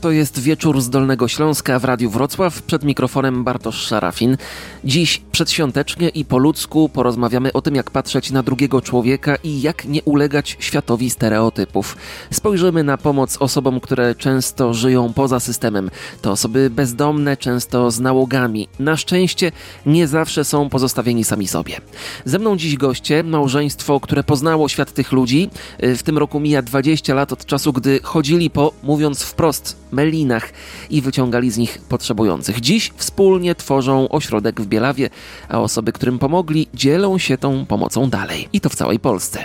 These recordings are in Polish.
To jest wieczór z Dolnego Śląska w Radiu Wrocław. Przed mikrofonem Bartosz Szarafin. Dziś przedświątecznie i po ludzku porozmawiamy o tym, jak patrzeć na drugiego człowieka i jak nie ulegać światowi stereotypów. Spojrzymy na pomoc osobom, które często żyją poza systemem. To osoby bezdomne, często z nałogami. Na szczęście nie zawsze są pozostawieni sami sobie. Ze mną dziś goście, małżeństwo, które poznało świat tych ludzi. W tym roku mija 20 lat od czasu, gdy chodzili po, mówiąc wprost, melinach i wyciągali z nich potrzebujących. Dziś wspólnie tworzą ośrodek w Bielawie, a osoby, którym pomogli, dzielą się tą pomocą dalej. I to w całej Polsce.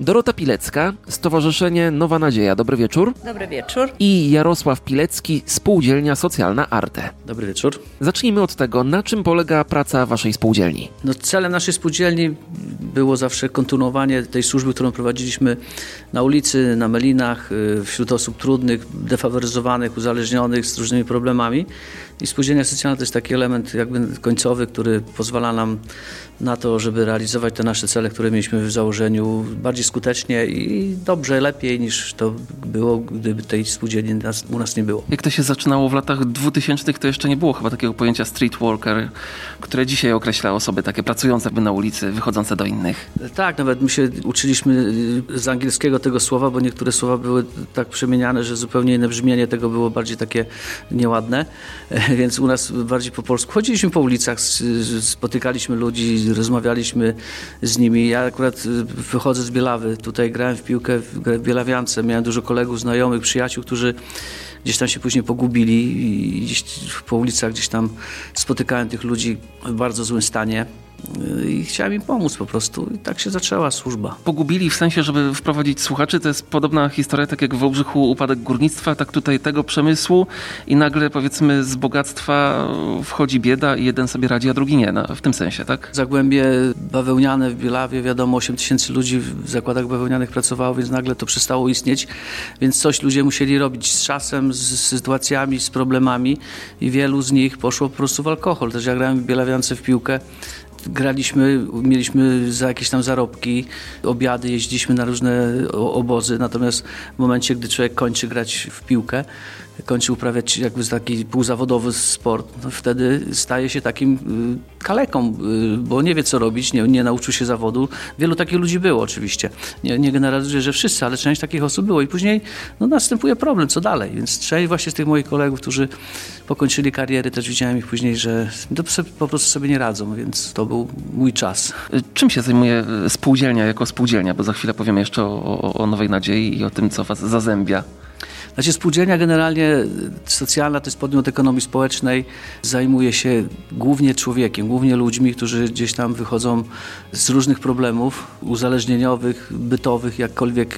Dorota Pilecka, Stowarzyszenie Nowa Nadzieja. Dobry wieczór. Dobry wieczór. I Jarosław Pilecki, Spółdzielnia Socjalna Arte. Dobry wieczór. Zacznijmy od tego, na czym polega praca Waszej spółdzielni? No, celem naszej spółdzielni było zawsze kontynuowanie tej służby, którą prowadziliśmy na ulicy, na melinach, y, wśród osób trudnych, defaworyzowanych, uzależnionych, z różnymi problemami. I spółdzielnia socjalna to jest taki element jakby końcowy, który pozwala nam na to, żeby realizować te nasze cele, które mieliśmy w założeniu bardziej skutecznie i dobrze, lepiej niż to było, gdyby tej spółdzielni nas, u nas nie było. Jak to się zaczynało w latach 2000, to jeszcze nie było chyba takiego pojęcia street worker, które dzisiaj określa osoby takie pracujące na ulicy, wychodzące do innych. Tak, nawet my się uczyliśmy y, z angielskiego tego słowa, bo niektóre słowa były tak przemieniane, że zupełnie inne brzmienie tego było bardziej takie nieładne, więc u nas bardziej po polsku. Chodziliśmy po ulicach, spotykaliśmy ludzi, rozmawialiśmy z nimi. Ja akurat y, wychodzę z Bielawy, tutaj grałem w piłkę w Bielawiance, miałem dużo kolegów, znajomych, przyjaciół, którzy gdzieś tam się później pogubili i gdzieś po ulicach gdzieś tam spotykałem tych ludzi w bardzo złym stanie i chciałem im pomóc po prostu. I tak się zaczęła służba. Pogubili w sensie, żeby wprowadzić słuchaczy, to jest podobna historia, tak jak w Wałbrzychu upadek górnictwa, tak tutaj tego przemysłu i nagle powiedzmy z bogactwa wchodzi bieda i jeden sobie radzi, a drugi nie, no, w tym sensie, tak? Zagłębie bawełniane w Bielawie, wiadomo, 8 tysięcy ludzi w zakładach bawełnianych pracowało, więc nagle to przestało istnieć, więc coś ludzie musieli robić z czasem, z sytuacjami, z problemami i wielu z nich poszło po prostu w alkohol. Też ja grałem w Bielawiance w piłkę, graliśmy, mieliśmy za jakieś tam zarobki, obiady, jeździliśmy na różne obozy, natomiast w momencie, gdy człowiek kończy grać w piłkę, kończy uprawiać jakby taki półzawodowy sport, no wtedy staje się takim y, kaleką, y, bo nie wie co robić, nie, nie nauczył się zawodu. Wielu takich ludzi było oczywiście. Nie, nie generalizuję, że wszyscy, ale część takich osób było i później no, następuje problem, co dalej. Więc część właśnie z tych moich kolegów, którzy pokończyli kariery, też widziałem ich później, że po prostu sobie nie radzą, więc to był mój czas. Czym się zajmuje spółdzielnia jako spółdzielnia? Bo za chwilę powiemy jeszcze o, o, o Nowej Nadziei i o tym, co was zazębia. Znaczy spółdzielnia generalnie socjalna to jest podmiot ekonomii społecznej, zajmuje się głównie człowiekiem, głównie ludźmi, którzy gdzieś tam wychodzą z różnych problemów uzależnieniowych, bytowych, jakkolwiek,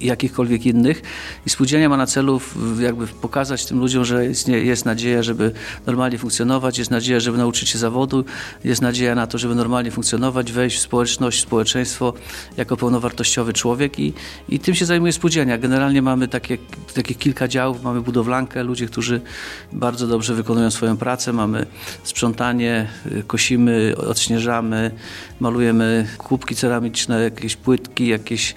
jakichkolwiek innych i spółdzielnia ma na celu jakby pokazać tym ludziom, że jest, jest nadzieja, żeby normalnie funkcjonować, jest nadzieja, żeby nauczyć się zawodu, jest nadzieja na to, żeby normalnie funkcjonować, wejść w społeczność, społeczeństwo jako pełnowartościowy człowiek i, i tym się zajmuje spółdzielnia. Generalnie mamy takie, takie takich kilka działów. Mamy budowlankę, ludzie, którzy bardzo dobrze wykonują swoją pracę. Mamy sprzątanie, kosimy, odśnieżamy, malujemy kubki ceramiczne, jakieś płytki, jakieś,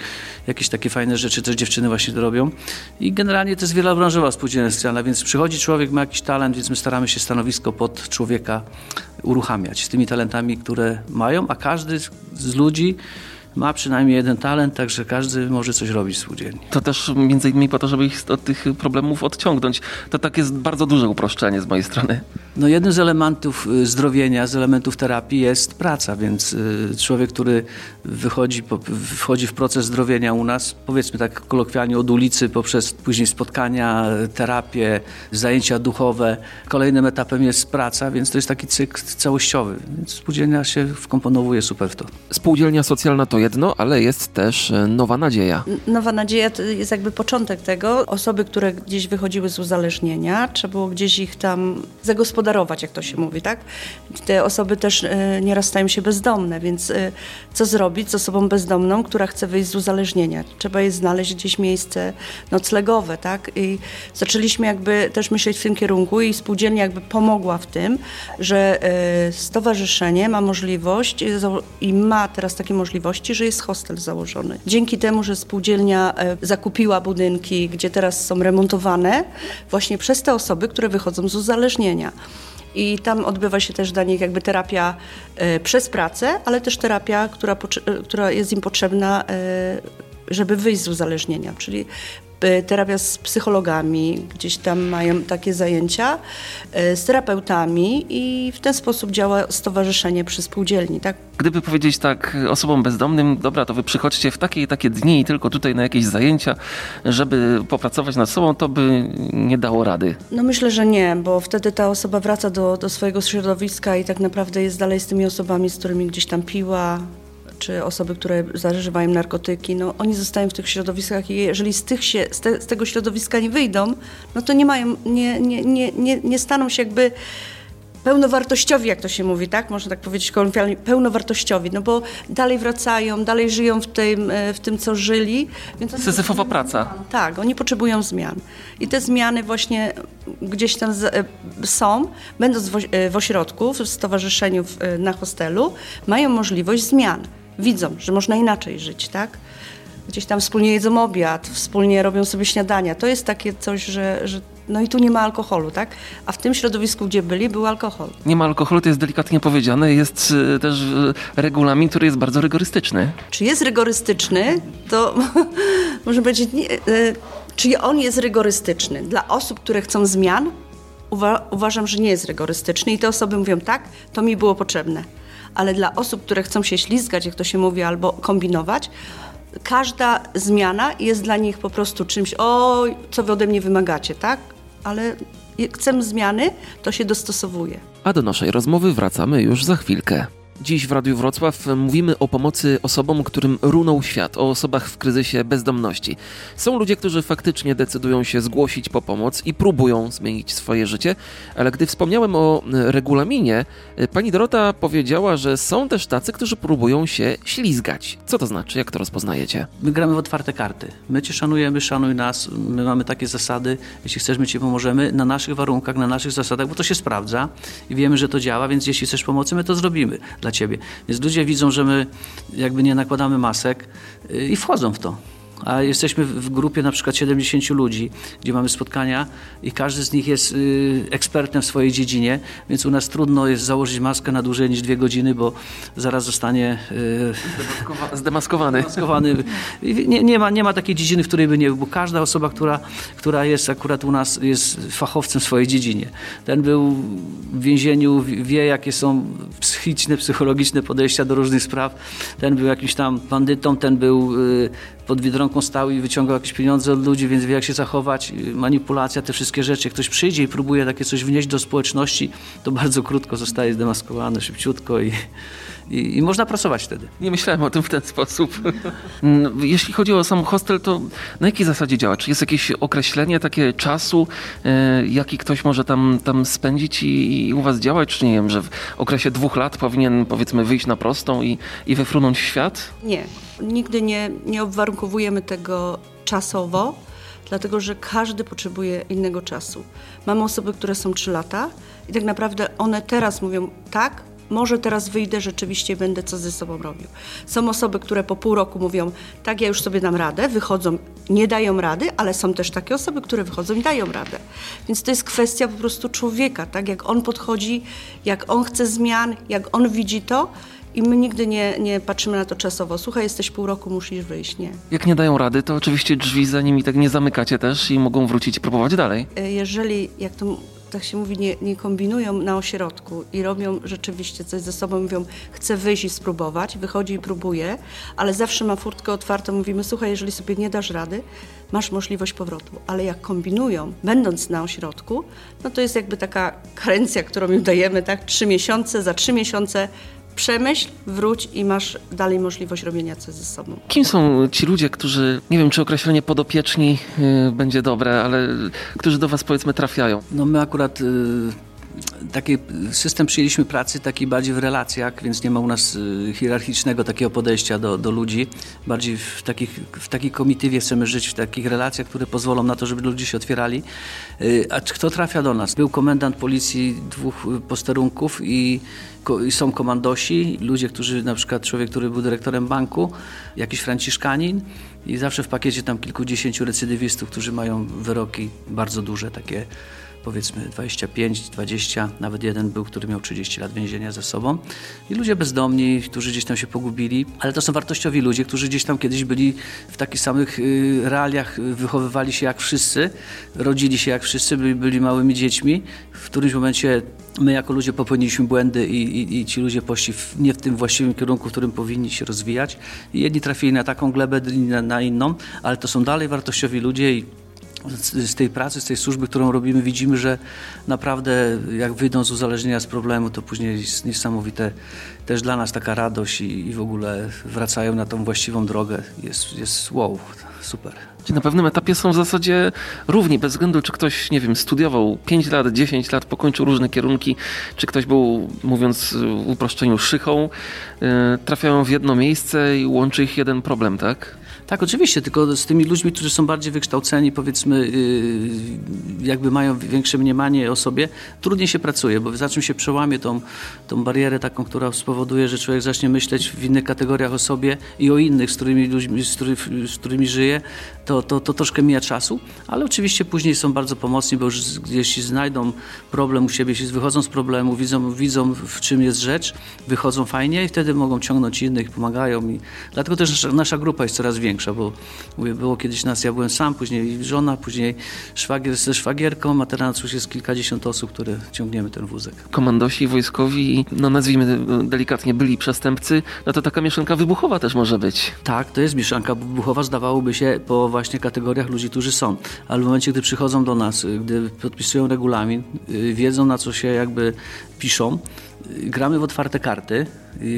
jakieś takie fajne rzeczy też dziewczyny właśnie to robią. I generalnie to jest wielobranżowa spółdzielnia socjalna, więc przychodzi człowiek, ma jakiś talent, więc my staramy się stanowisko pod człowieka uruchamiać z tymi talentami, które mają, a każdy z ludzi ma przynajmniej jeden talent, także każdy może coś robić w spółdzielni. To też między innymi po to, żeby ich od tych problemów odciągnąć. To tak jest bardzo duże uproszczenie z mojej strony. No jednym z elementów y, zdrowienia, z elementów terapii jest praca, więc y, człowiek, który wychodzi, wchodzi w proces zdrowienia u nas, powiedzmy tak kolokwialnie od ulicy, poprzez później spotkania, terapię, zajęcia duchowe. Kolejnym etapem jest praca, więc to jest taki cykl całościowy. Więc spółdzielnia się wkomponowuje super w to. Spółdzielnia socjalna to jedno, ale jest też e, Nowa Nadzieja. Nowa Nadzieja to jest jakby początek tego. Osoby, które gdzieś wychodziły z uzależnienia, trzeba było gdzieś ich tam zagospodarować, jak to się mówi, tak? Te osoby też e, nieraz stają się bezdomne, więc e, co zrobić z osobą bezdomną, która chce wyjść z uzależnienia? Trzeba jej znaleźć gdzieś miejsce noclegowe, tak? I zaczęliśmy jakby też myśleć w tym kierunku i spółdzielnia jakby pomogła w tym, że stowarzyszenie ma możliwość i ma teraz takie możliwości, że jest hostel założony. Dzięki temu, że spółdzielnia e, zakupiła budynki, gdzie teraz są remontowane, właśnie przez te osoby, które wychodzą z uzależnienia. I tam odbywa się też dla nich jakby terapia e, przez pracę, ale też terapia, która, e, która jest im potrzebna, żeby wyjść z uzależnienia. Czyli terapia z psychologami, gdzieś tam mają takie zajęcia, y, z terapeutami i w ten sposób działa stowarzyszenie przy spółdzielni. Tak? Gdyby powiedzieć tak osobom bezdomnym, dobra, to wy przychodźcie w takie i takie dni i tylko tutaj na jakieś zajęcia, żeby popracować nad sobą, to by nie dało rady. No myślę, że nie, bo wtedy ta osoba wraca do, do swojego środowiska i tak naprawdę jest dalej z tymi osobami, z którymi gdzieś tam piła, czy osoby, które zażywają narkotyki, no oni zostają w tych środowiskach i jeżeli z, tych się, z, te, z tego środowiska nie wyjdą, no to nie mają, nie, nie, nie, nie, nie staną się jakby pełnowartościowi, jak to się mówi, tak? Można tak powiedzieć kolokwialnie, pełnowartościowi, no bo dalej wracają, dalej żyją w tym, e, w tym co żyli. Więc Syzyfowa praca. Tak, oni potrzebują zmian. I te zmiany właśnie gdzieś tam e, są, będąc w, e, w ośrodku, w stowarzyszeniu na hostelu, mają możliwość zmian widzą, że można inaczej żyć, tak? Gdzieś tam wspólnie jedzą obiad, wspólnie robią sobie śniadania. To jest takie coś, że, że no i tu nie ma alkoholu, tak? A w tym środowisku, gdzie byli, był alkohol. Nie ma alkoholu, to jest delikatnie powiedziane. Jest y, też y, regulamin, który jest bardzo rygorystyczny. Czy jest rygorystyczny, to można powiedzieć, nie, y, czy on jest rygorystyczny. Dla osób, które chcą zmian, uwa uważam, że nie jest rygorystyczny i te osoby mówią tak, to mi było potrzebne ale dla osób, które chcą się ślizgać, jak to się mówi, albo kombinować, każda zmiana jest dla nich po prostu czymś, o, co wy ode mnie wymagacie, tak? Ale chcemy zmiany, to się dostosowuje. A do naszej rozmowy wracamy już za chwilkę. Dziś w Radiu Wrocław mówimy o pomocy osobom, którym runął świat, o osobach w kryzysie bezdomności. Są ludzie, którzy faktycznie decydują się zgłosić po pomoc i próbują zmienić swoje życie, ale gdy wspomniałem o regulaminie, pani Dorota powiedziała, że są też tacy, którzy próbują się ślizgać. Co to znaczy? Jak to rozpoznajecie? My gramy w otwarte karty. My cię szanujemy, szanuj nas. My mamy takie zasady. Jeśli chcesz, my ci pomożemy na naszych warunkach, na naszych zasadach, bo to się sprawdza i wiemy, że to działa, więc jeśli chcesz pomocy, my to zrobimy dla ciebie. Więc ludzie widzą, że my jakby nie nakładamy masek y, i wchodzą w to a jesteśmy w grupie na przykład 70 ludzi, gdzie mamy spotkania i każdy z nich jest y, ekspertem w swojej dziedzinie, więc u nas trudno jest założyć maskę na dłużej niż dwie godziny, bo zaraz zostanie y, zdemaskowany. zdemaskowany. Nie, nie, ma, nie ma takiej dziedziny, w której by nie był, bo każda osoba, która, która jest akurat u nas, jest fachowcem w swojej dziedzinie. Ten był w więzieniu, wie jakie są psychiczne, psychologiczne podejścia do różnych spraw. Ten był jakimś tam bandytą, ten był y, pod Biedronką stał i wyciągał jakieś pieniądze od ludzi, więc wie jak się zachować, manipulacja, te wszystkie rzeczy. Jak ktoś przyjdzie i próbuje takie coś wnieść do społeczności, to bardzo krótko zostaje zdemaskowany, szybciutko i, i, i, można pracować wtedy. Nie myślałem o tym w ten sposób. Mm, jeśli chodzi o sam hostel, to na jakiej zasadzie działa? Czy jest jakieś określenie takie czasu, e, jaki ktoś może tam, tam spędzić i, i, u was działać? Czy nie wiem, że w okresie dwóch lat powinien powiedzmy wyjść na prostą i, i wyfrunąć w świat? Nie. Nigdy nie, nie obwarunkowujemy tego czasowo, dlatego że każdy potrzebuje innego czasu. Mamy osoby, które są 3 lata i tak naprawdę one teraz mówią tak, może teraz wyjdę rzeczywiście będę co ze sobą robił. Są osoby, które po pół roku mówią, tak, ja już sobie dam radę, wychodzą, nie dają rady, ale są też takie osoby, które wychodzą i dają radę. Więc to jest kwestia po prostu człowieka, tak, jak on podchodzi, jak on chce zmian, jak on widzi to, i my nigdy nie, nie patrzymy na to czasowo. Słuchaj, jesteś pół roku, musisz wyjść. Nie. Jak nie dają rady, to oczywiście drzwi za nimi tak nie zamykacie też i mogą wrócić i próbować dalej. E, jeżeli, jak to tak się mówi, nie, nie kombinują na ośrodku i robią rzeczywiście coś ze sobą, mówią, chcę wyjść i spróbować, wychodzi i próbuje, ale zawsze ma furtkę otwartą, mówimy, słuchaj, jeżeli sobie nie dasz rady, masz możliwość powrotu. Ale jak kombinują, będąc na ośrodku, no to jest jakby taka karencja, którą im dajemy, tak, trzy miesiące, za trzy miesiące przemyśl, wróć i masz dalej możliwość robienia coś ze sobą. Kim są ci ludzie, którzy, nie wiem czy określenie podopieczni yy, będzie dobre, ale którzy do was powiedzmy trafiają? No my akurat yy taki system przyjęliśmy pracy taki bardziej w relacjach, więc nie ma u nas y, hierarchicznego takiego podejścia do, do ludzi. Bardziej w, takich, w takiej komitywie chcemy żyć, w takich relacjach, które pozwolą na to, żeby ludzie się otwierali. Y, a kto trafia do nas? Był komendant policji dwóch posterunków i, i są komandosi, ludzie, którzy na przykład człowiek, który był dyrektorem banku, jakiś franciszkanin i zawsze w pakiecie tam kilkudziesięciu recydywistów, którzy mają wyroki bardzo duże, takie powiedzmy 25, 20, nawet jeden był, który miał 30 lat więzienia ze sobą. I ludzie bezdomni, którzy gdzieś tam się pogubili, ale to są wartościowi ludzie, którzy gdzieś tam kiedyś byli w takich samych y, realiach, wychowywali się jak wszyscy, rodzili się jak wszyscy, byli, byli małymi dziećmi. W którymś momencie my jako ludzie popełniliśmy błędy i, i, i ci ludzie poszli w, nie w tym właściwym kierunku, w którym powinni się rozwijać. I jedni trafili na taką glebę, inni na, na inną, ale to są dalej wartościowi ludzie i z tej pracy, z tej służby, którą robimy, widzimy, że naprawdę jak wyjdą z uzależnienia z problemu, to później jest niesamowite też dla nas taka radość i, i w ogóle wracają na tą właściwą drogę. Jest, jest wow, super. Na pewnym etapie są w zasadzie równi, bez względu czy ktoś, nie wiem, studiował 5 lat, 10 lat, pokończył różne kierunki, czy ktoś był, mówiąc w uproszczeniu, szychą, yy, trafiają w jedno miejsce i łączy ich jeden problem, tak? Tak, oczywiście, tylko z tymi ludźmi, którzy są bardziej wykształceni, powiedzmy, y, jakby mają większe mniemanie o sobie, trudniej się pracuje, bo za czym się przełamie tą, tą barierę taką, która spowoduje, że człowiek zacznie myśleć w innych kategoriach o sobie i o innych, z którymi, ludźmi, z, którymi, z którymi żyje, to, to, to troszkę mija czasu, ale oczywiście później są bardzo pomocni, bo już jeśli znajdą problem u siebie, jeśli wychodzą z problemu, widzą, widzą w czym jest rzecz, wychodzą fajnie i wtedy mogą ciągnąć innych, pomagają i dlatego też nasza grupa jest coraz większa większa, bo mówię, było kiedyś nas, ja byłem sam, później żona, później szwagier ze szwagierką, a teraz już jest kilkadziesiąt osób, które ciągniemy ten wózek. Komandosi wojskowi, no nazwijmy delikatnie, byli przestępcy, no to taka mieszanka wybuchowa też może być. Tak, to jest mieszanka wybuchowa, zdawałoby się po właśnie kategoriach ludzi, którzy są. Ale w momencie, gdy przychodzą do nas, gdy podpisują regulamin, y, wiedzą na co się jakby piszą, y, gramy w otwarte karty,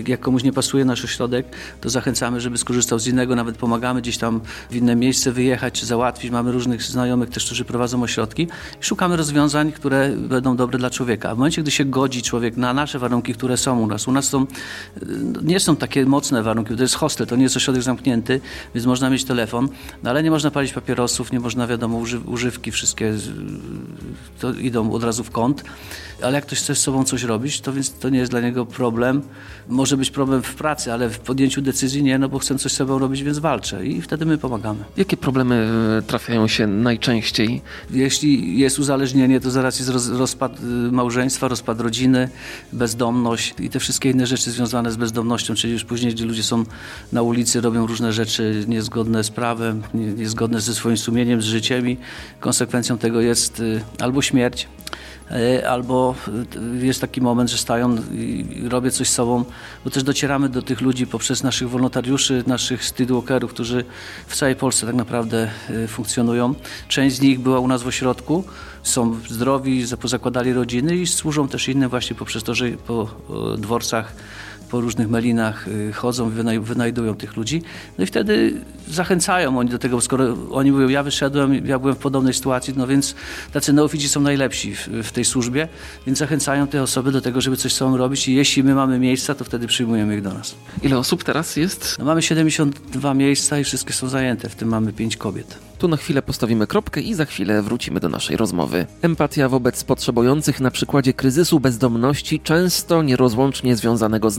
jak komuś nie pasuje nasz ośrodek, to zachęcamy, żeby skorzystał z innego, nawet pomagamy gdzieś tam w inne miejsce wyjechać czy załatwić. Mamy różnych znajomych też, którzy prowadzą ośrodki i szukamy rozwiązań, które będą dobre dla człowieka. W momencie, gdy się godzi człowiek na nasze warunki, które są u nas, u nas są, nie są takie mocne warunki, to jest hostel, to nie jest ośrodek zamknięty, więc można mieć telefon, no ale nie można palić papierosów, nie można, wiadomo, używki wszystkie to idą od razu w kąt, ale jak ktoś chce z sobą coś robić, to więc to nie jest dla niego problem może być problem w pracy, ale w podjęciu decyzji nie, no bo chcę coś z sobą robić, więc walczę i wtedy my pomagamy. Jakie problemy e, trafiają się najczęściej? Jeśli jest uzależnienie, to zaraz jest roz, rozpad y, małżeństwa, rozpad rodziny, bezdomność i te wszystkie inne rzeczy związane z bezdomnością, czyli już później, gdzie ludzie są na ulicy, robią różne rzeczy niezgodne z prawem, niezgodne ze swoim sumieniem, z życiem i konsekwencją tego jest y, albo śmierć, albo e, jest taki moment, że stają i robię coś z sobą, bo też docieramy do tych ludzi poprzez naszych wolontariuszy, naszych streetwalkerów, którzy w całej Polsce tak naprawdę e, funkcjonują. Część z nich była u nas w ośrodku, są zdrowi, pozakładali rodziny i służą też innym właśnie poprzez to, że po dworcach po różnych melinach y, chodzą, wynajdują tych ludzi. No i wtedy zachęcają oni do tego, skoro oni mówią, ja wyszedłem, ja byłem w podobnej sytuacji, no więc tacy neofici są najlepsi w, w tej służbie, więc zachęcają te osoby do tego, żeby coś z sobą robić i jeśli my mamy miejsca, to wtedy przyjmujemy ich do nas. Ile osób teraz jest? No mamy 72 miejsca i wszystkie są zajęte, w tym mamy 5 kobiet. Tu na chwilę postawimy kropkę i za chwilę wrócimy do naszej rozmowy. Empatia wobec potrzebujących na przykładzie kryzysu bezdomności, często nierozłącznie związanego z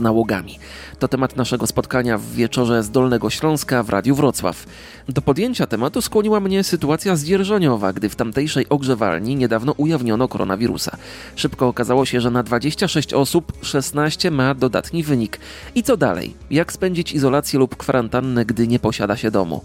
To temat naszego spotkania w wieczorze z Dolnego Śląska w Radiu Wrocław. Do podjęcia tematu skłoniła mnie sytuacja zdzierżoniowa, gdy w tamtejszej ogrzewalni niedawno ujawniono koronawirusa. Szybko okazało się, że na 26 osób 16 ma dodatni wynik. I co dalej? Jak spędzić izolację lub kwarantannę, gdy nie posiada się domu?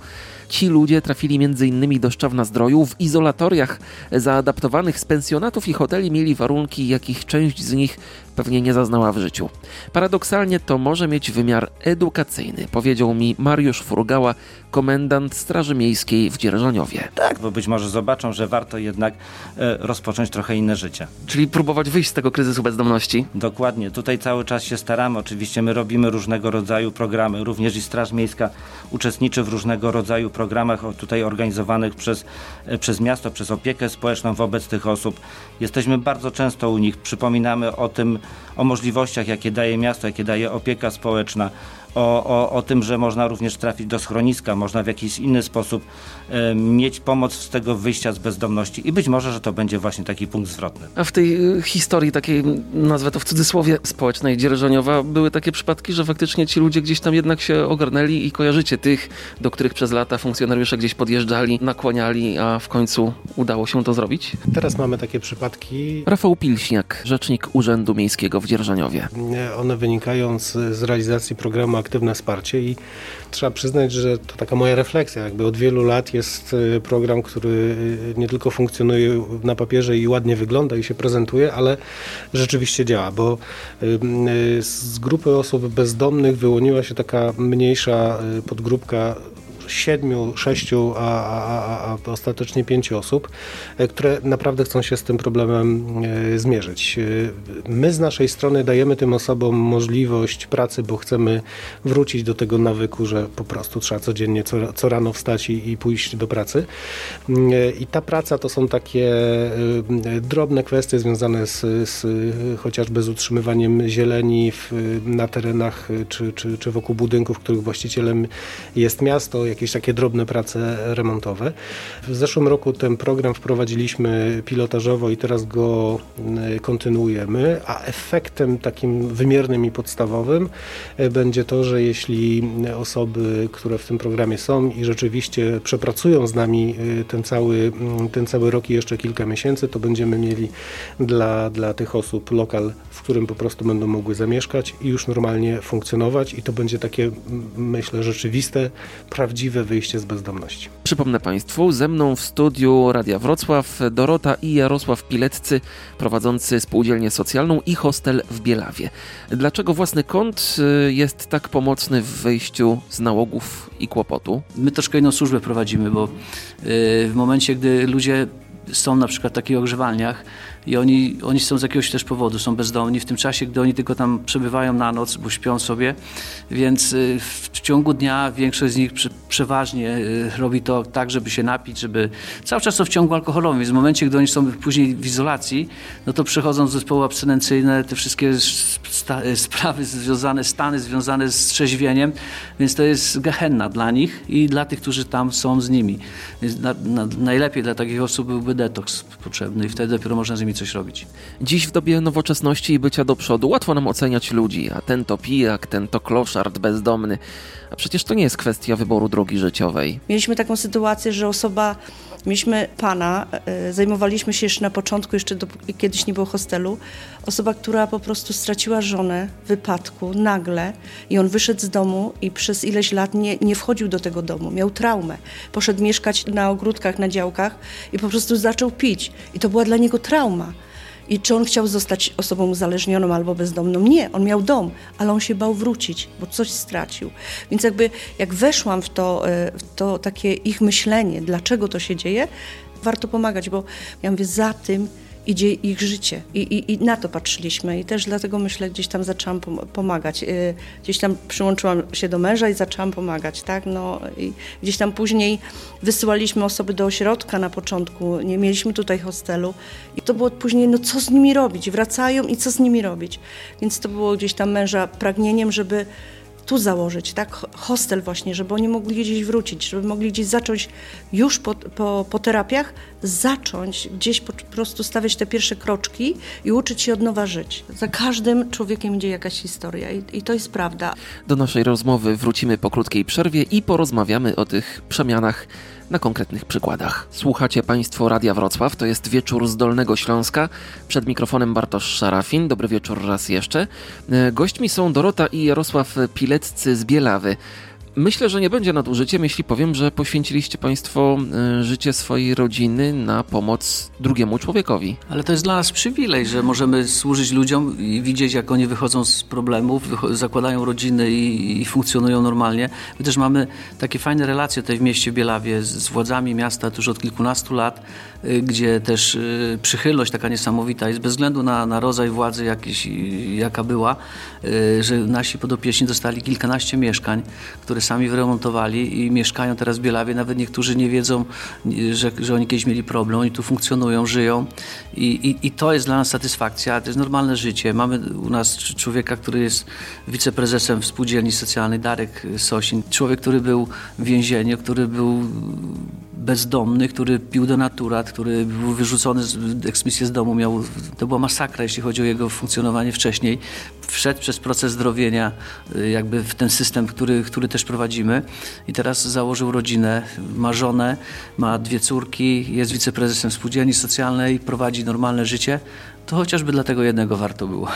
Ci ludzie trafili m.in. do Szczawna Zdroju. W izolatoriach zaadaptowanych z pensjonatów i hoteli mieli warunki, jakich część z nich pewnie nie zaznała w życiu. Paradoksalnie to może mieć wymiar edukacyjny, powiedział mi Mariusz Furgała, komendant Straży Miejskiej w Dzierżoniowie. Tak, bo być może zobaczą, że warto jednak e, rozpocząć trochę inne życie. Czyli próbować wyjść z tego kryzysu bezdomności? Dokładnie. Tutaj cały czas się staramy. Oczywiście my robimy różnego rodzaju programy. Również i Straż Miejska uczestniczy w różnego rodzaju programach tutaj organizowanych przez, przez miasto, przez opiekę społeczną wobec tych osób. Jesteśmy bardzo często u nich, przypominamy o tym, o możliwościach, jakie daje miasto, jakie daje opieka społeczna o, o, o tym, że można również trafić do schroniska, można w jakiś inny sposób e, mieć pomoc z tego wyjścia z bezdomności i być może, że to będzie właśnie taki punkt zwrotny. A w tej y, historii takiej, nazwę to w cudzysłowie, społecznej Dzierżoniowa, były takie przypadki, że faktycznie ci ludzie gdzieś tam jednak się ogarnęli i kojarzycie tych, do których przez lata funkcjonariusze gdzieś podjeżdżali, nakłaniali, a w końcu udało się to zrobić? Teraz mamy takie przypadki. Rafał Pilśniak, rzecznik Urzędu Miejskiego w Dzierżoniowie. One wynikają z, z realizacji programu aktywne wsparcie i trzeba przyznać, że to taka moja refleksja. Jakby od wielu lat jest y, program, który y, nie tylko funkcjonuje na papierze i ładnie wygląda i się prezentuje, ale rzeczywiście działa, bo y, z grupy osób bezdomnych wyłoniła się taka mniejsza podgrupka siedmiu, sześciu, a, a, a, ostatecznie pięciu osób, e, które naprawdę chcą się z tym problemem e, zmierzyć. E, my z naszej strony dajemy tym osobom możliwość pracy, bo chcemy wrócić do tego nawyku, że po prostu trzeba codziennie, co, co rano wstać i, i pójść do pracy. I ta praca to są takie drobne kwestie związane z, z chociażby z utrzymywaniem zieleni w, na terenach czy, czy, czy wokół budynków, których właścicielem jest miasto, jakieś takie drobne prace remontowe. W zeszłym roku ten program wprowadziliśmy pilotażowo i teraz go y, kontynuujemy, a efektem takim wymiernym i podstawowym y, będzie to, że jeśli osoby, które w tym programie są i rzeczywiście przepracują z nami y, ten cały, ten cały rok i jeszcze kilka miesięcy, to będziemy mieli dla, dla tych osób lokal, w którym po prostu będą mogły zamieszkać i już normalnie funkcjonować i to będzie takie, myślę, rzeczywiste, prawdziwe prawdziwe wyjście z bezdomności. Przypomnę Państwu, ze mną w studiu Radia Wrocław Dorota i Jarosław Pileccy, prowadzący spółdzielnię socjalną i hostel w Bielawie. Dlaczego własny kąt y, jest tak pomocny w wyjściu z nałogów i kłopotu? My troszkę inną służbę prowadzimy, bo y, w momencie, gdy ludzie są na przykład w takich ogrzewalniach, i oni, oni są z jakiegoś też powodu, są bezdomni w tym czasie, gdy oni tylko tam przebywają na noc, bo śpią sobie, więc y, w ciągu dnia większość z nich przeważnie y, robi to tak, żeby się napić, żeby cały czas są w ciągu alkoholowym, więc w momencie, gdy oni są później w izolacji, no to przechodzą z zespoły abstynencyjne, te wszystkie y, sprawy związane, stany związane z trzeźwieniem, więc to jest gehenna dla nich i dla tych, którzy tam są z nimi. Więc na, na, najlepiej dla takich osób byłby detoks potrzebny i wtedy dopiero można z nimi coś robić. Dziś w dobie nowoczesności i bycia do przodu łatwo nam oceniać ludzi, a ten to pijak, ten to kloszard bezdomny. A przecież to nie jest kwestia wyboru drogi życiowej. Mieliśmy taką sytuację, że osoba, mieliśmy pana, e, zajmowaliśmy się jeszcze na początku, jeszcze do, kiedyś nie było hostelu, osoba, która po prostu straciła żonę w wypadku nagle i on wyszedł z domu i przez ileś lat nie, nie wchodził do tego domu, miał traumę. Poszedł mieszkać na ogródkach, na działkach i po prostu zaczął pić. I to była dla niego trauma. I czy on chciał zostać osobą uzależnioną albo bezdomną? Nie, on miał dom, ale on się bał wrócić, bo coś stracił. Więc jakby jak weszłam w to, e, w to takie ich myślenie, dlaczego to się dzieje, warto pomagać, bo ja mówię, za tym idzie ich życie. I, i, I, na to patrzyliśmy i też dlatego myślę, gdzieś tam zaczęłam pomagać. Y, gdzieś tam przyłączyłam się do męża i zaczęłam pomagać, tak? No, i gdzieś tam później wysyłaliśmy osoby do ośrodka na początku, nie mieliśmy tutaj hostelu i to było później, no co z nimi robić? Wracają i co z nimi robić? Więc to było gdzieś tam męża pragnieniem, żeby tu założyć, tak, hostel właśnie, żeby oni mogli gdzieś wrócić, żeby mogli gdzieś zacząć już po, po, po terapiach, zacząć gdzieś po, prostu stawiać te pierwsze kroczki i uczyć się od nowa żyć. Za każdym człowiekiem idzie jakaś historia i, i to jest prawda. Do naszej rozmowy wrócimy po krótkiej przerwie i porozmawiamy o tych przemianach na konkretnych przykładach. Słuchacie Państwo Radia Wrocław, to jest wieczór z Dolnego Śląska. Przed mikrofonem Bartosz Szarafin. Dobry wieczór raz jeszcze. E, gośćmi są Dorota i Jarosław Pileccy z Bielawy. Myślę, że nie będzie nadużyciem, jeśli powiem, że poświęciliście Państwo e, życie swojej rodziny na pomoc drugiemu człowiekowi. Ale to jest dla nas przywilej, że możemy służyć ludziom i widzieć, jak oni wychodzą z problemów, zakładają rodziny i, i, funkcjonują normalnie. My też mamy takie fajne relacje tutaj w mieście Bielawie z, z władzami miasta już od kilkunastu lat. Y, gdzie też y, przychylność taka niesamowita jest bez względu na, na rodzaj władzy jakiś, jaka była, że nasi podopieczni dostali kilkanaście mieszkań, które sami wyremontowali i mieszkają teraz w Bielawie. Nawet niektórzy nie wiedzą, że, że oni kiedyś mieli problem, oni tu funkcjonują, żyją i, i, i to jest dla nas satysfakcja, to jest normalne życie. Mamy u nas człowieka, który jest wiceprezesem spółdzielni socjalnej, Darek Sosin. Człowiek, który był w więzieniu, który był bezdomny, który pił denaturat, który był wyrzucony eksmisję z domu, miał, to była masakra, jeśli chodzi o jego funkcjonowanie wcześniej. Wszedł przez proces zdrowienia y, jakby w ten system, który, który też prowadzimy i teraz założył rodzinę, ma żonę, ma dwie córki, jest wiceprezesem spółdzielni socjalnej, prowadzi normalne życie, to chociażby dla tego jednego warto było.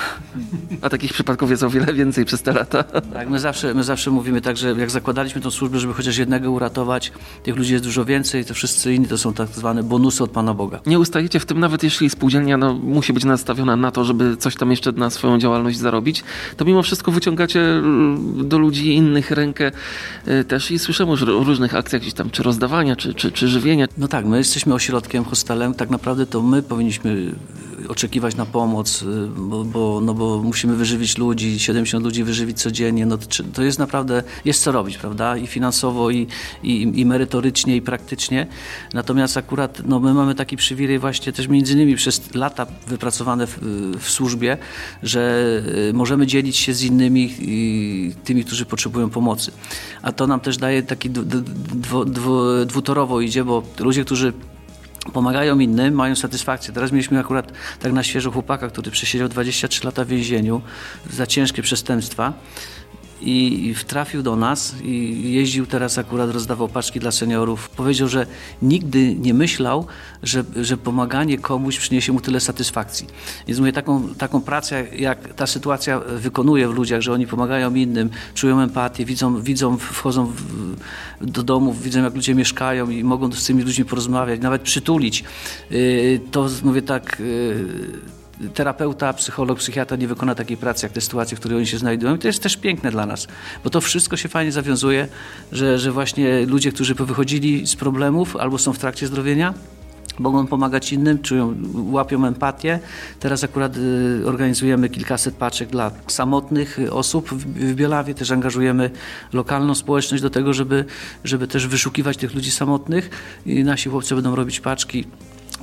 A takich przypadków jest o wiele więcej przez te lata. Tak, my zawsze, my zawsze mówimy tak, że jak zakładaliśmy tą służbę, żeby chociaż jednego uratować, tych ludzi jest dużo więcej, to wszyscy inni to są tak zwane bonusy od Pana Boga. Nie ustajecie w tym, nawet jeśli spółdzielnia no, musi być nastawiona na to, żeby coś tam jeszcze na swoją działalność zarobić, to mimo wszystko wyciągacie mm, do ludzi innych rękę y, też i słyszymy już o różnych akcjach gdzieś tam, czy rozdawania, czy, czy, czy żywienia. No tak, my jesteśmy ośrodkiem, hostelem, tak naprawdę to my powinniśmy oczekiwać na pomoc, y, bo, bo, no bo musimy wyżywić ludzi, 70 ludzi wyżywić codziennie, no to, jest naprawdę, jest co robić, prawda? I finansowo, i, i, i merytorycznie, i praktycznie. Natomiast akurat no, my mamy taki przywilej właśnie też między innymi przez lata wypracowane w, w służbie, że y, możemy dzielić się z innymi, tymi, którzy potrzebują pomocy. A to nam też daje taki dwu, dwu, dwutorowo idzie, bo ludzie, którzy pomagają innym, mają satysfakcję. Teraz mieliśmy akurat tak na świeżo chłopaka, który przesiedział 23 lata w więzieniu za ciężkie przestępstwa i trafił do nas i jeździł teraz akurat, rozdawał paczki dla seniorów. Powiedział, że nigdy nie myślał, że, że pomaganie komuś przyniesie mu tyle satysfakcji. Więc mówię, taką, taką pracę, jak ta sytuacja wykonuje w ludziach, że oni pomagają innym, czują empatię, widzą, widzą wchodzą w, do domów, widzą jak ludzie mieszkają i mogą z tymi ludźmi porozmawiać, nawet przytulić. Y, to mówię tak y, terapeuta, psycholog, psychiatra nie wykona takiej pracy, jak te sytuacje, w których oni się znajdują. I to jest też piękne dla nas, bo to wszystko się fajnie zawiązuje, że, że właśnie ludzie, którzy wychodzili z problemów albo są w trakcie zdrowienia, mogą pomagać innym, czują, łapią empatię. Teraz akurat y, organizujemy kilkaset paczek dla samotnych osób w, w Bielawie. Też angażujemy lokalną społeczność do tego, żeby, żeby też wyszukiwać tych ludzi samotnych i nasi chłopcy będą robić paczki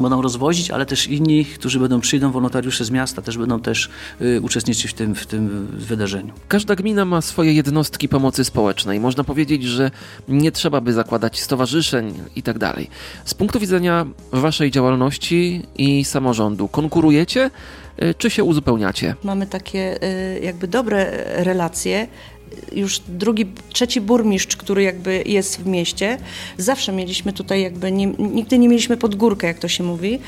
będą rozwozić, ale też inni, którzy będą przyjdą, wolontariusze z miasta też będą też y, uczestniczyć w tym, w tym wydarzeniu. Każda gmina ma swoje jednostki pomocy społecznej. Można powiedzieć, że nie trzeba by zakładać stowarzyszeń i tak dalej. Z punktu widzenia waszej działalności i samorządu, konkurujecie y, czy się uzupełniacie? Mamy takie y, jakby dobre relacje już drugi, trzeci burmistrz, który jakby jest w mieście. Zawsze mieliśmy tutaj jakby, nie, nigdy nie mieliśmy pod górkę, jak to się mówi,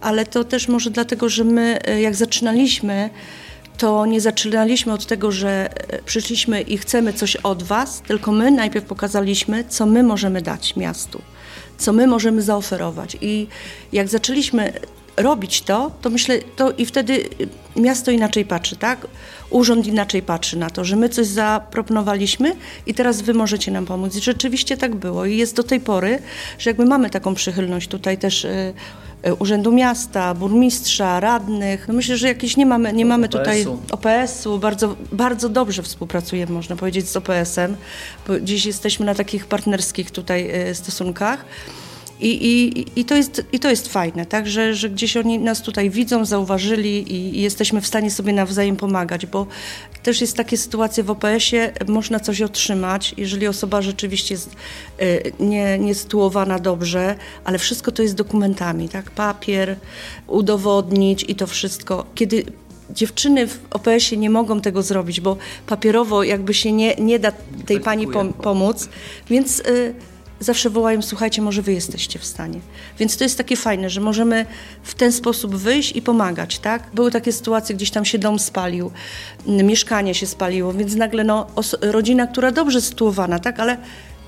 ale to też może dlatego, że my e, jak zaczynaliśmy, to nie zaczynaliśmy od tego, że e, przyszliśmy i chcemy coś od Was, tylko my najpierw pokazaliśmy, co my możemy dać miastu, co my możemy zaoferować. I jak zaczęliśmy robić to, to myślę, to i wtedy miasto inaczej patrzy, tak? Urząd inaczej patrzy na to, że my coś zaproponowaliśmy i teraz wy możecie nam pomóc. I rzeczywiście tak było i jest do tej pory, że jakby mamy taką przychylność tutaj też y, y, Urzędu Miasta, burmistrza, radnych. No myślę, że jakieś nie mamy, nie mamy tutaj OPS-u. Bardzo, bardzo dobrze współpracujemy, można powiedzieć, z OPS-em, bo dziś jesteśmy na takich partnerskich tutaj y, stosunkach. I, i, i, to, jest, I to jest fajne, tak? że, że gdzieś oni nas tutaj widzą, zauważyli i, i jesteśmy w stanie sobie nawzajem pomagać, bo też jest takie sytuacje w OPS-ie, można coś otrzymać, jeżeli osoba rzeczywiście jest y, nie, nie sytuowana dobrze, ale wszystko to jest dokumentami, tak? Papier, udowodnić i to wszystko. Kiedy dziewczyny w OPS-ie nie mogą tego zrobić, bo papierowo jakby się nie, nie da tej pani pom pomóc, więc... Y, zawsze wołają, słuchajcie, może wy jesteście w stanie. Więc to jest takie fajne, że możemy w ten sposób wyjść i pomagać, tak? Były takie sytuacje, gdzieś tam się dom spalił, mieszkanie się spaliło, więc nagle no, rodzina, która dobrze sytuowana, tak? Ale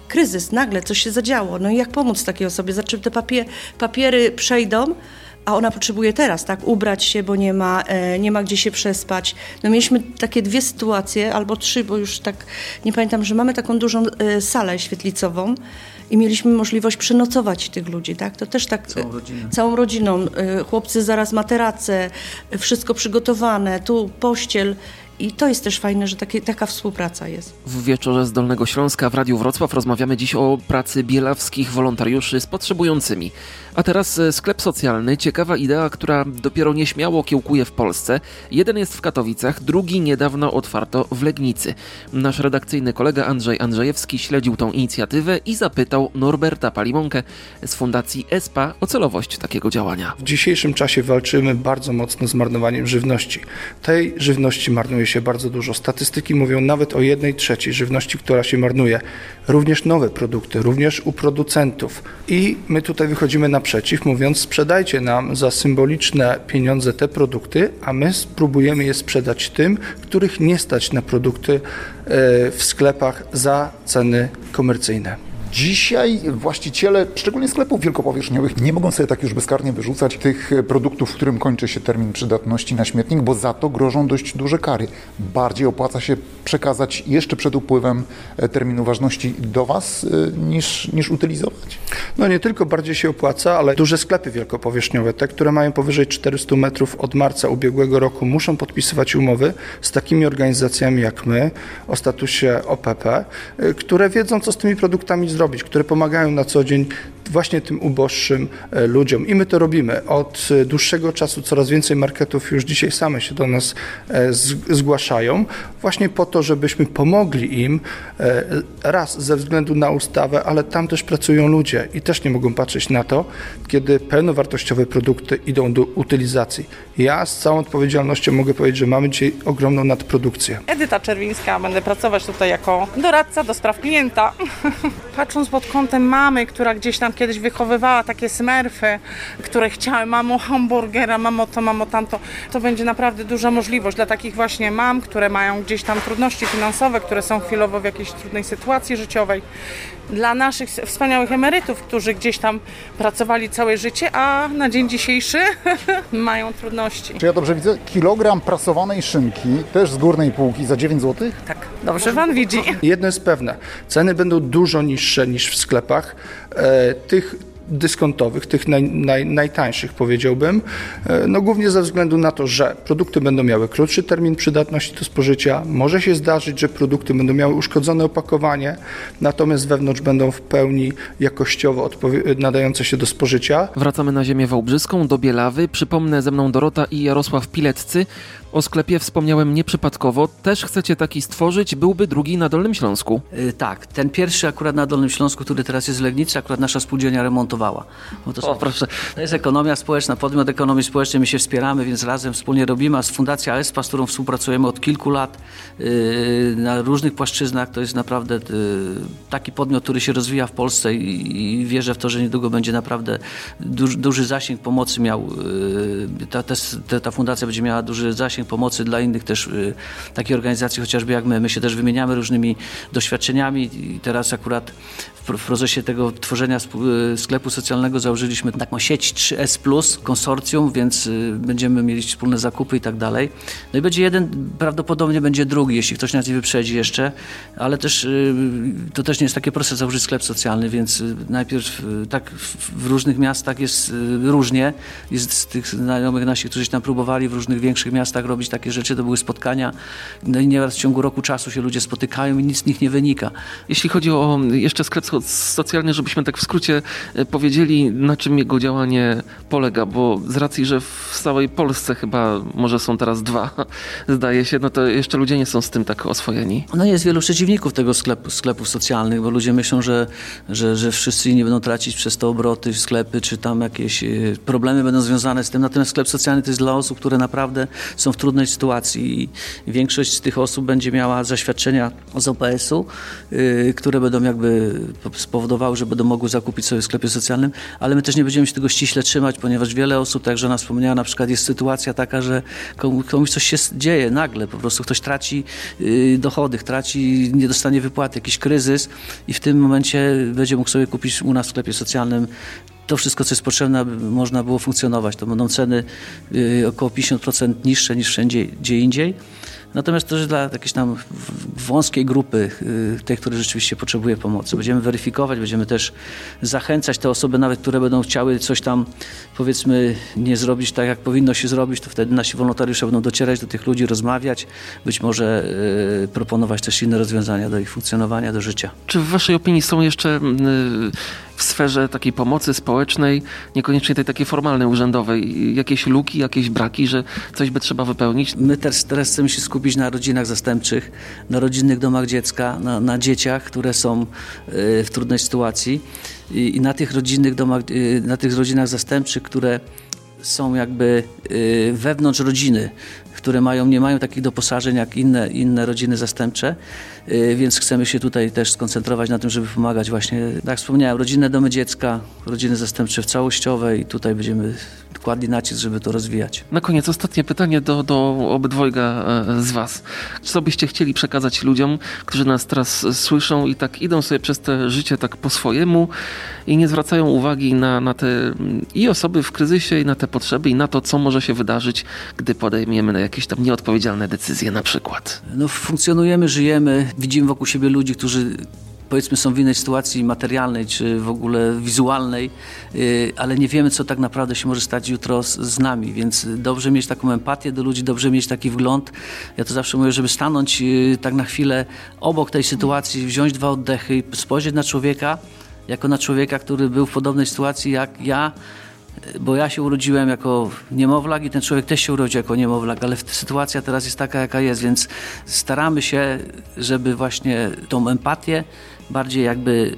kryzys, nagle coś się zadziało. No i jak pomóc takiej osobie? Znaczy te papie papiery przejdą, a ona potrzebuje teraz, tak, ubrać się, bo nie ma, e, nie ma gdzie się przespać. No mieliśmy takie dwie sytuacje, albo trzy, bo już tak nie pamiętam, że mamy taką dużą e, salę świetlicową i mieliśmy możliwość przenocować tych ludzi, tak? To też tak Całą rodziną. całą rodziną. Y, Chłopcy zaraz materace, y, wszystko przygotowane, tu pościel. I to jest też fajne, że takie, taka współpraca jest. W wieczorze z Dolnego Śląska w Radiu Wrocław rozmawiamy dziś o pracy bielawskich wolontariuszy z potrzebującymi. A teraz e, sklep socjalny, ciekawa idea, która dopiero nieśmiało kiełkuje w Polsce. Jeden jest w Katowicach, drugi niedawno otwarto w Legnicy. Nasz redakcyjny kolega Andrzej Andrzejewski śledził tą inicjatywę i zapytał Norberta Palimonkę z Fundacji ESPA o celowość takiego działania. W dzisiejszym czasie walczymy bardzo mocno z marnowaniem żywności. Tej żywności marnuje się bardzo dużo. Statystyki mówią nawet o jednej trzeciej żywności, która się marnuje. Również nowe produkty, również u producentów. I my tutaj wychodzimy naprzeciw, mówiąc: sprzedajcie nam za symboliczne pieniądze te produkty, a my spróbujemy je sprzedać tym, których nie stać na produkty e, w sklepach za ceny komercyjne. Dzisiaj właściciele, szczególnie sklepów wielkopowierzchniowych, nie mogą sobie tak już bezkarnie wyrzucać tych produktów, w którym kończy się termin przydatności na śmietnik, bo za to grożą dość duże kary. Bardziej opłaca się przekazać jeszcze przed upływem e, terminu ważności do Was, e, niż, niż utylizować. No nie tylko bardziej się opłaca, ale duże sklepy wielkopowierzchniowe, te, które mają powyżej 400 metrów od marca ubiegłego roku, muszą podpisywać umowy z takimi organizacjami jak my o statusie OPP, które wiedzą, co z tymi produktami zrobić, które pomagają na co dzień właśnie tym uboższym e, ludziom. I my to robimy. Od e, dłuższego czasu coraz więcej marketów już dzisiaj same się do nas e, zgłaszają, właśnie po to, żebyśmy pomogli im raz ze względu na ustawę, ale tam też pracują ludzie i też nie mogą patrzeć na to, kiedy pełnowartościowe produkty idą do utylizacji. Ja z całą odpowiedzialnością mogę powiedzieć, że mamy dzisiaj ogromną nadprodukcję. Edyta Czerwińska, będę pracować tutaj jako doradca do spraw klienta. Patrząc pod kątem mamy, która gdzieś tam kiedyś wychowywała takie smerfy, które chciały, mamo hamburgera, mamo to, mamo tamto, to będzie naprawdę duża możliwość dla takich właśnie mam, które mają gdzieś tam trudności finansowe, które są chwilowo w jakiejś trudnej sytuacji życiowej. Dla naszych wspaniałych emerytów, którzy gdzieś tam pracowali całe życie, a na dzień dzisiejszy mają trudności. Czy ja dobrze widzę? Kilogram prasowanej szynki, też z górnej półki, za 9 zł? Tak, dobrze pan widzi. Jedno jest pewne, ceny będą dużo niższe niż w sklepach e, tych dyskontowych, tych naj, naj, najtańszych powiedziałbym, e, no głównie ze względu na to, że produkty będą miały krótszy termin przydatności do spożycia, może się zdarzyć, że produkty będą miały uszkodzone opakowanie, natomiast wewnątrz będą w pełni jakościowo odpowie- nadające się do spożycia. Wracamy na ziemię wałbrzyską, do Bielawy. Przypomnę, ze mną Dorota i Jarosław Pileccy. O sklepie wspomniałem nieprzypadkowo. Też chcecie taki stworzyć, byłby drugi na Dolnym Śląsku. Y, Tak, ten pierwszy akurat na Dolnym Śląsku, który teraz jest w Legnicy, akurat nasza spółdzielnia remontowała. Bo to, są, O, proszę. to jest ekonomia społeczna, podmiot ekonomii społecznej, my się wspieramy, więc razem wspólnie robimy, a z Fundacja ESPA, z którą współpracujemy od kilku lat yy, na różnych płaszczyznach, to jest naprawdę yy, taki podmiot, który się rozwija w Polsce i, i wierzę w to, że niedługo będzie naprawdę duży, duży zasięg pomocy miał, yy, ta, ta- ta fundacja będzie miała duży zasięg pomocy dla innych też yy, takich organizacji, chociażby jak my. My się też wymieniamy różnymi doświadczeniami i teraz akurat w, procesie tego tworzenia y, sklepu socjalnego założyliśmy taką sieć 3S Plus, konsorcjum, więc y, będziemy mieli wspólne zakupy i tak dalej. No i będzie jeden, prawdopodobnie będzie drugi, jeśli ktoś nas nie wyprzedzi jeszcze, ale też y, to też nie jest takie proste założyć sklep socjalny, więc y, najpierw y, tak w, różnych miastach jest y, różnie. Jest z tych znajomych naszych, którzy tam próbowali w różnych większych miastach robić takie rzeczy, to były spotkania. No i nieraz w ciągu roku czasu się ludzie spotykają i nic z nich nie wynika. Jeśli chodzi o jeszcze sklep so- socjalny, żebyśmy tak w skrócie e, powiedzieli, na czym jego działanie polega, bo z racji, że w całej Polsce chyba może są teraz dwa, zdaje się, no to jeszcze ludzie nie są z tym tak oswojeni. No jest wielu przeciwników tego sklepu, sklepów socjalnych, bo ludzie myślą, że, że, że wszyscy inni będą tracić przez to obroty, sklepy, czy tam jakieś e, problemy będą związane z tym. Natomiast sklep socjalny to jest dla osób, które naprawdę są w trudnej sytuacji. I większość z tych osób będzie miała zaświadczenia z OPS-u, y, które będą jakby spowodowały, że będą mogły zakupić sobie w sklepie socjalnym, ale my też nie będziemy się tego ściśle trzymać, ponieważ wiele osób, tak jak żona wspomniała, na przykład jest sytuacja taka, że komu- komuś coś się dzieje nagle, po prostu ktoś traci y, dochody, traci, nie dostanie wypłaty, jakiś kryzys i w tym momencie będzie mógł sobie kupić u nas w sklepie socjalnym to wszystko, co jest potrzebne, aby można było funkcjonować. To będą ceny y, około 50% niższe niż wszędzie gdzie indziej. Natomiast to, że dla jakiejś tam wąskiej grupy, y, tej, która rzeczywiście potrzebuje pomocy. Będziemy weryfikować, będziemy też zachęcać te osoby, nawet które będą chciały coś tam, powiedzmy, nie zrobić tak, jak powinno się zrobić, to wtedy nasi wolontariusze będą docierać do tych ludzi, rozmawiać, być może y, proponować też inne rozwiązania do ich funkcjonowania, do życia. Czy w Waszej opinii są jeszcze y, w sferze takiej pomocy społecznej, niekoniecznie tej takiej formalnej, urzędowej, jakieś luki, jakieś braki, że coś by trzeba wypełnić? My też teraz chcemy się skupić na rodzinach zastępczych, na rodzinnych domach dziecka, na, na dzieciach, które są y, w trudnej sytuacji. I, i na tych rodzinnych domach, y, na tych rodzinach zastępczych, które są jakby y, wewnątrz rodziny, które mają, nie mają takich doposażeń jak inne, inne rodziny zastępcze, y, więc chcemy się tutaj też skoncentrować na tym, żeby pomagać właśnie, tak jak wspomniałem, rodzinne domy dziecka, rodziny zastępcze w całościowe i tutaj będziemy kładli nacisk, żeby to rozwijać. Na koniec ostatnie pytanie do, do obydwojga e, z Was. Co byście chcieli przekazać ludziom, którzy nas teraz słyszą i tak idą sobie przez te życie tak po swojemu i nie zwracają uwagi na, na te i osoby w kryzysie, i na te potrzeby, i na to, co może się wydarzyć, gdy podejmiemy jakieś tam nieodpowiedzialne decyzje na przykład? No, funkcjonujemy, żyjemy, widzimy wokół siebie ludzi, którzy powiedzmy są w innej sytuacji materialnej czy w ogóle wizualnej, y, ale nie wiemy, co tak naprawdę się może stać jutro z, z, nami, więc dobrze mieć taką empatię do ludzi, dobrze mieć taki wgląd. Ja to zawsze mówię, żeby stanąć y, tak na chwilę obok tej sytuacji, wziąć dwa oddechy i spojrzeć na człowieka, jako na człowieka, który był w podobnej sytuacji jak ja, bo ja się urodziłem jako niemowlak i ten człowiek też się urodził jako niemowlak, ale sytuacja teraz jest taka, jaka jest, więc staramy się, żeby właśnie tą empatię bardziej jakby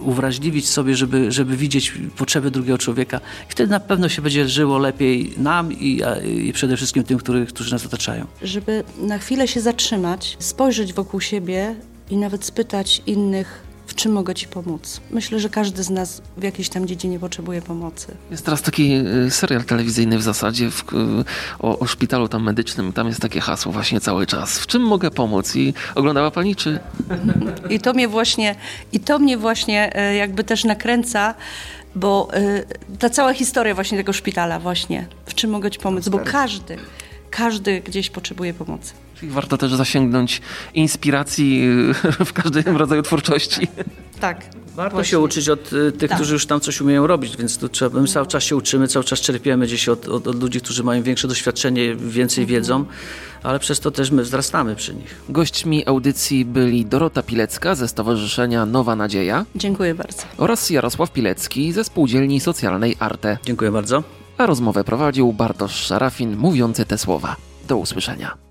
uwrażliwić sobie, żeby, żeby widzieć potrzeby drugiego człowieka. I wtedy na pewno się będzie żyło lepiej nam i, i przede wszystkim tym, który, którzy nas otaczają. Żeby na chwilę się zatrzymać, spojrzeć wokół siebie i nawet spytać innych, czym mogę Ci pomóc? Myślę, że każdy z nas w jakiejś tam dziedzinie potrzebuje pomocy. Jest teraz taki y, serial telewizyjny w zasadzie w, y, o, o, szpitalu tam medycznym. Tam jest takie hasło właśnie cały czas. W czym mogę pomóc? I oglądała Pani, czy... I to mnie właśnie, i to mnie właśnie e, jakby też nakręca, bo e, ta cała historia właśnie tego szpitala właśnie. W czym mogę Ci pomóc? Bo każdy, każdy gdzieś potrzebuje pomocy. Czyli warto też zasięgnąć inspiracji w każdym rodzaju twórczości. Tak. Warto właśnie. się uczyć od y, tych, tak. którzy już tam coś umieją robić, więc tu trzeba, my cały czas się uczymy, cały czas czerpiemy gdzieś od, od, od ludzi, którzy mają większe doświadczenie, więcej mhm. wiedzą, ale przez to też my wzrastamy przy nich. Gośćmi audycji byli Dorota Pilecka ze Stowarzyszenia Nowa Nadzieja. Dziękuję bardzo. Oraz Jarosław Pilecki ze Spółdzielni Socjalnej Arte. Dziękuję bardzo. A rozmowę prowadził Bartosz Szarafin, mówiący te słowa. Do usłyszenia.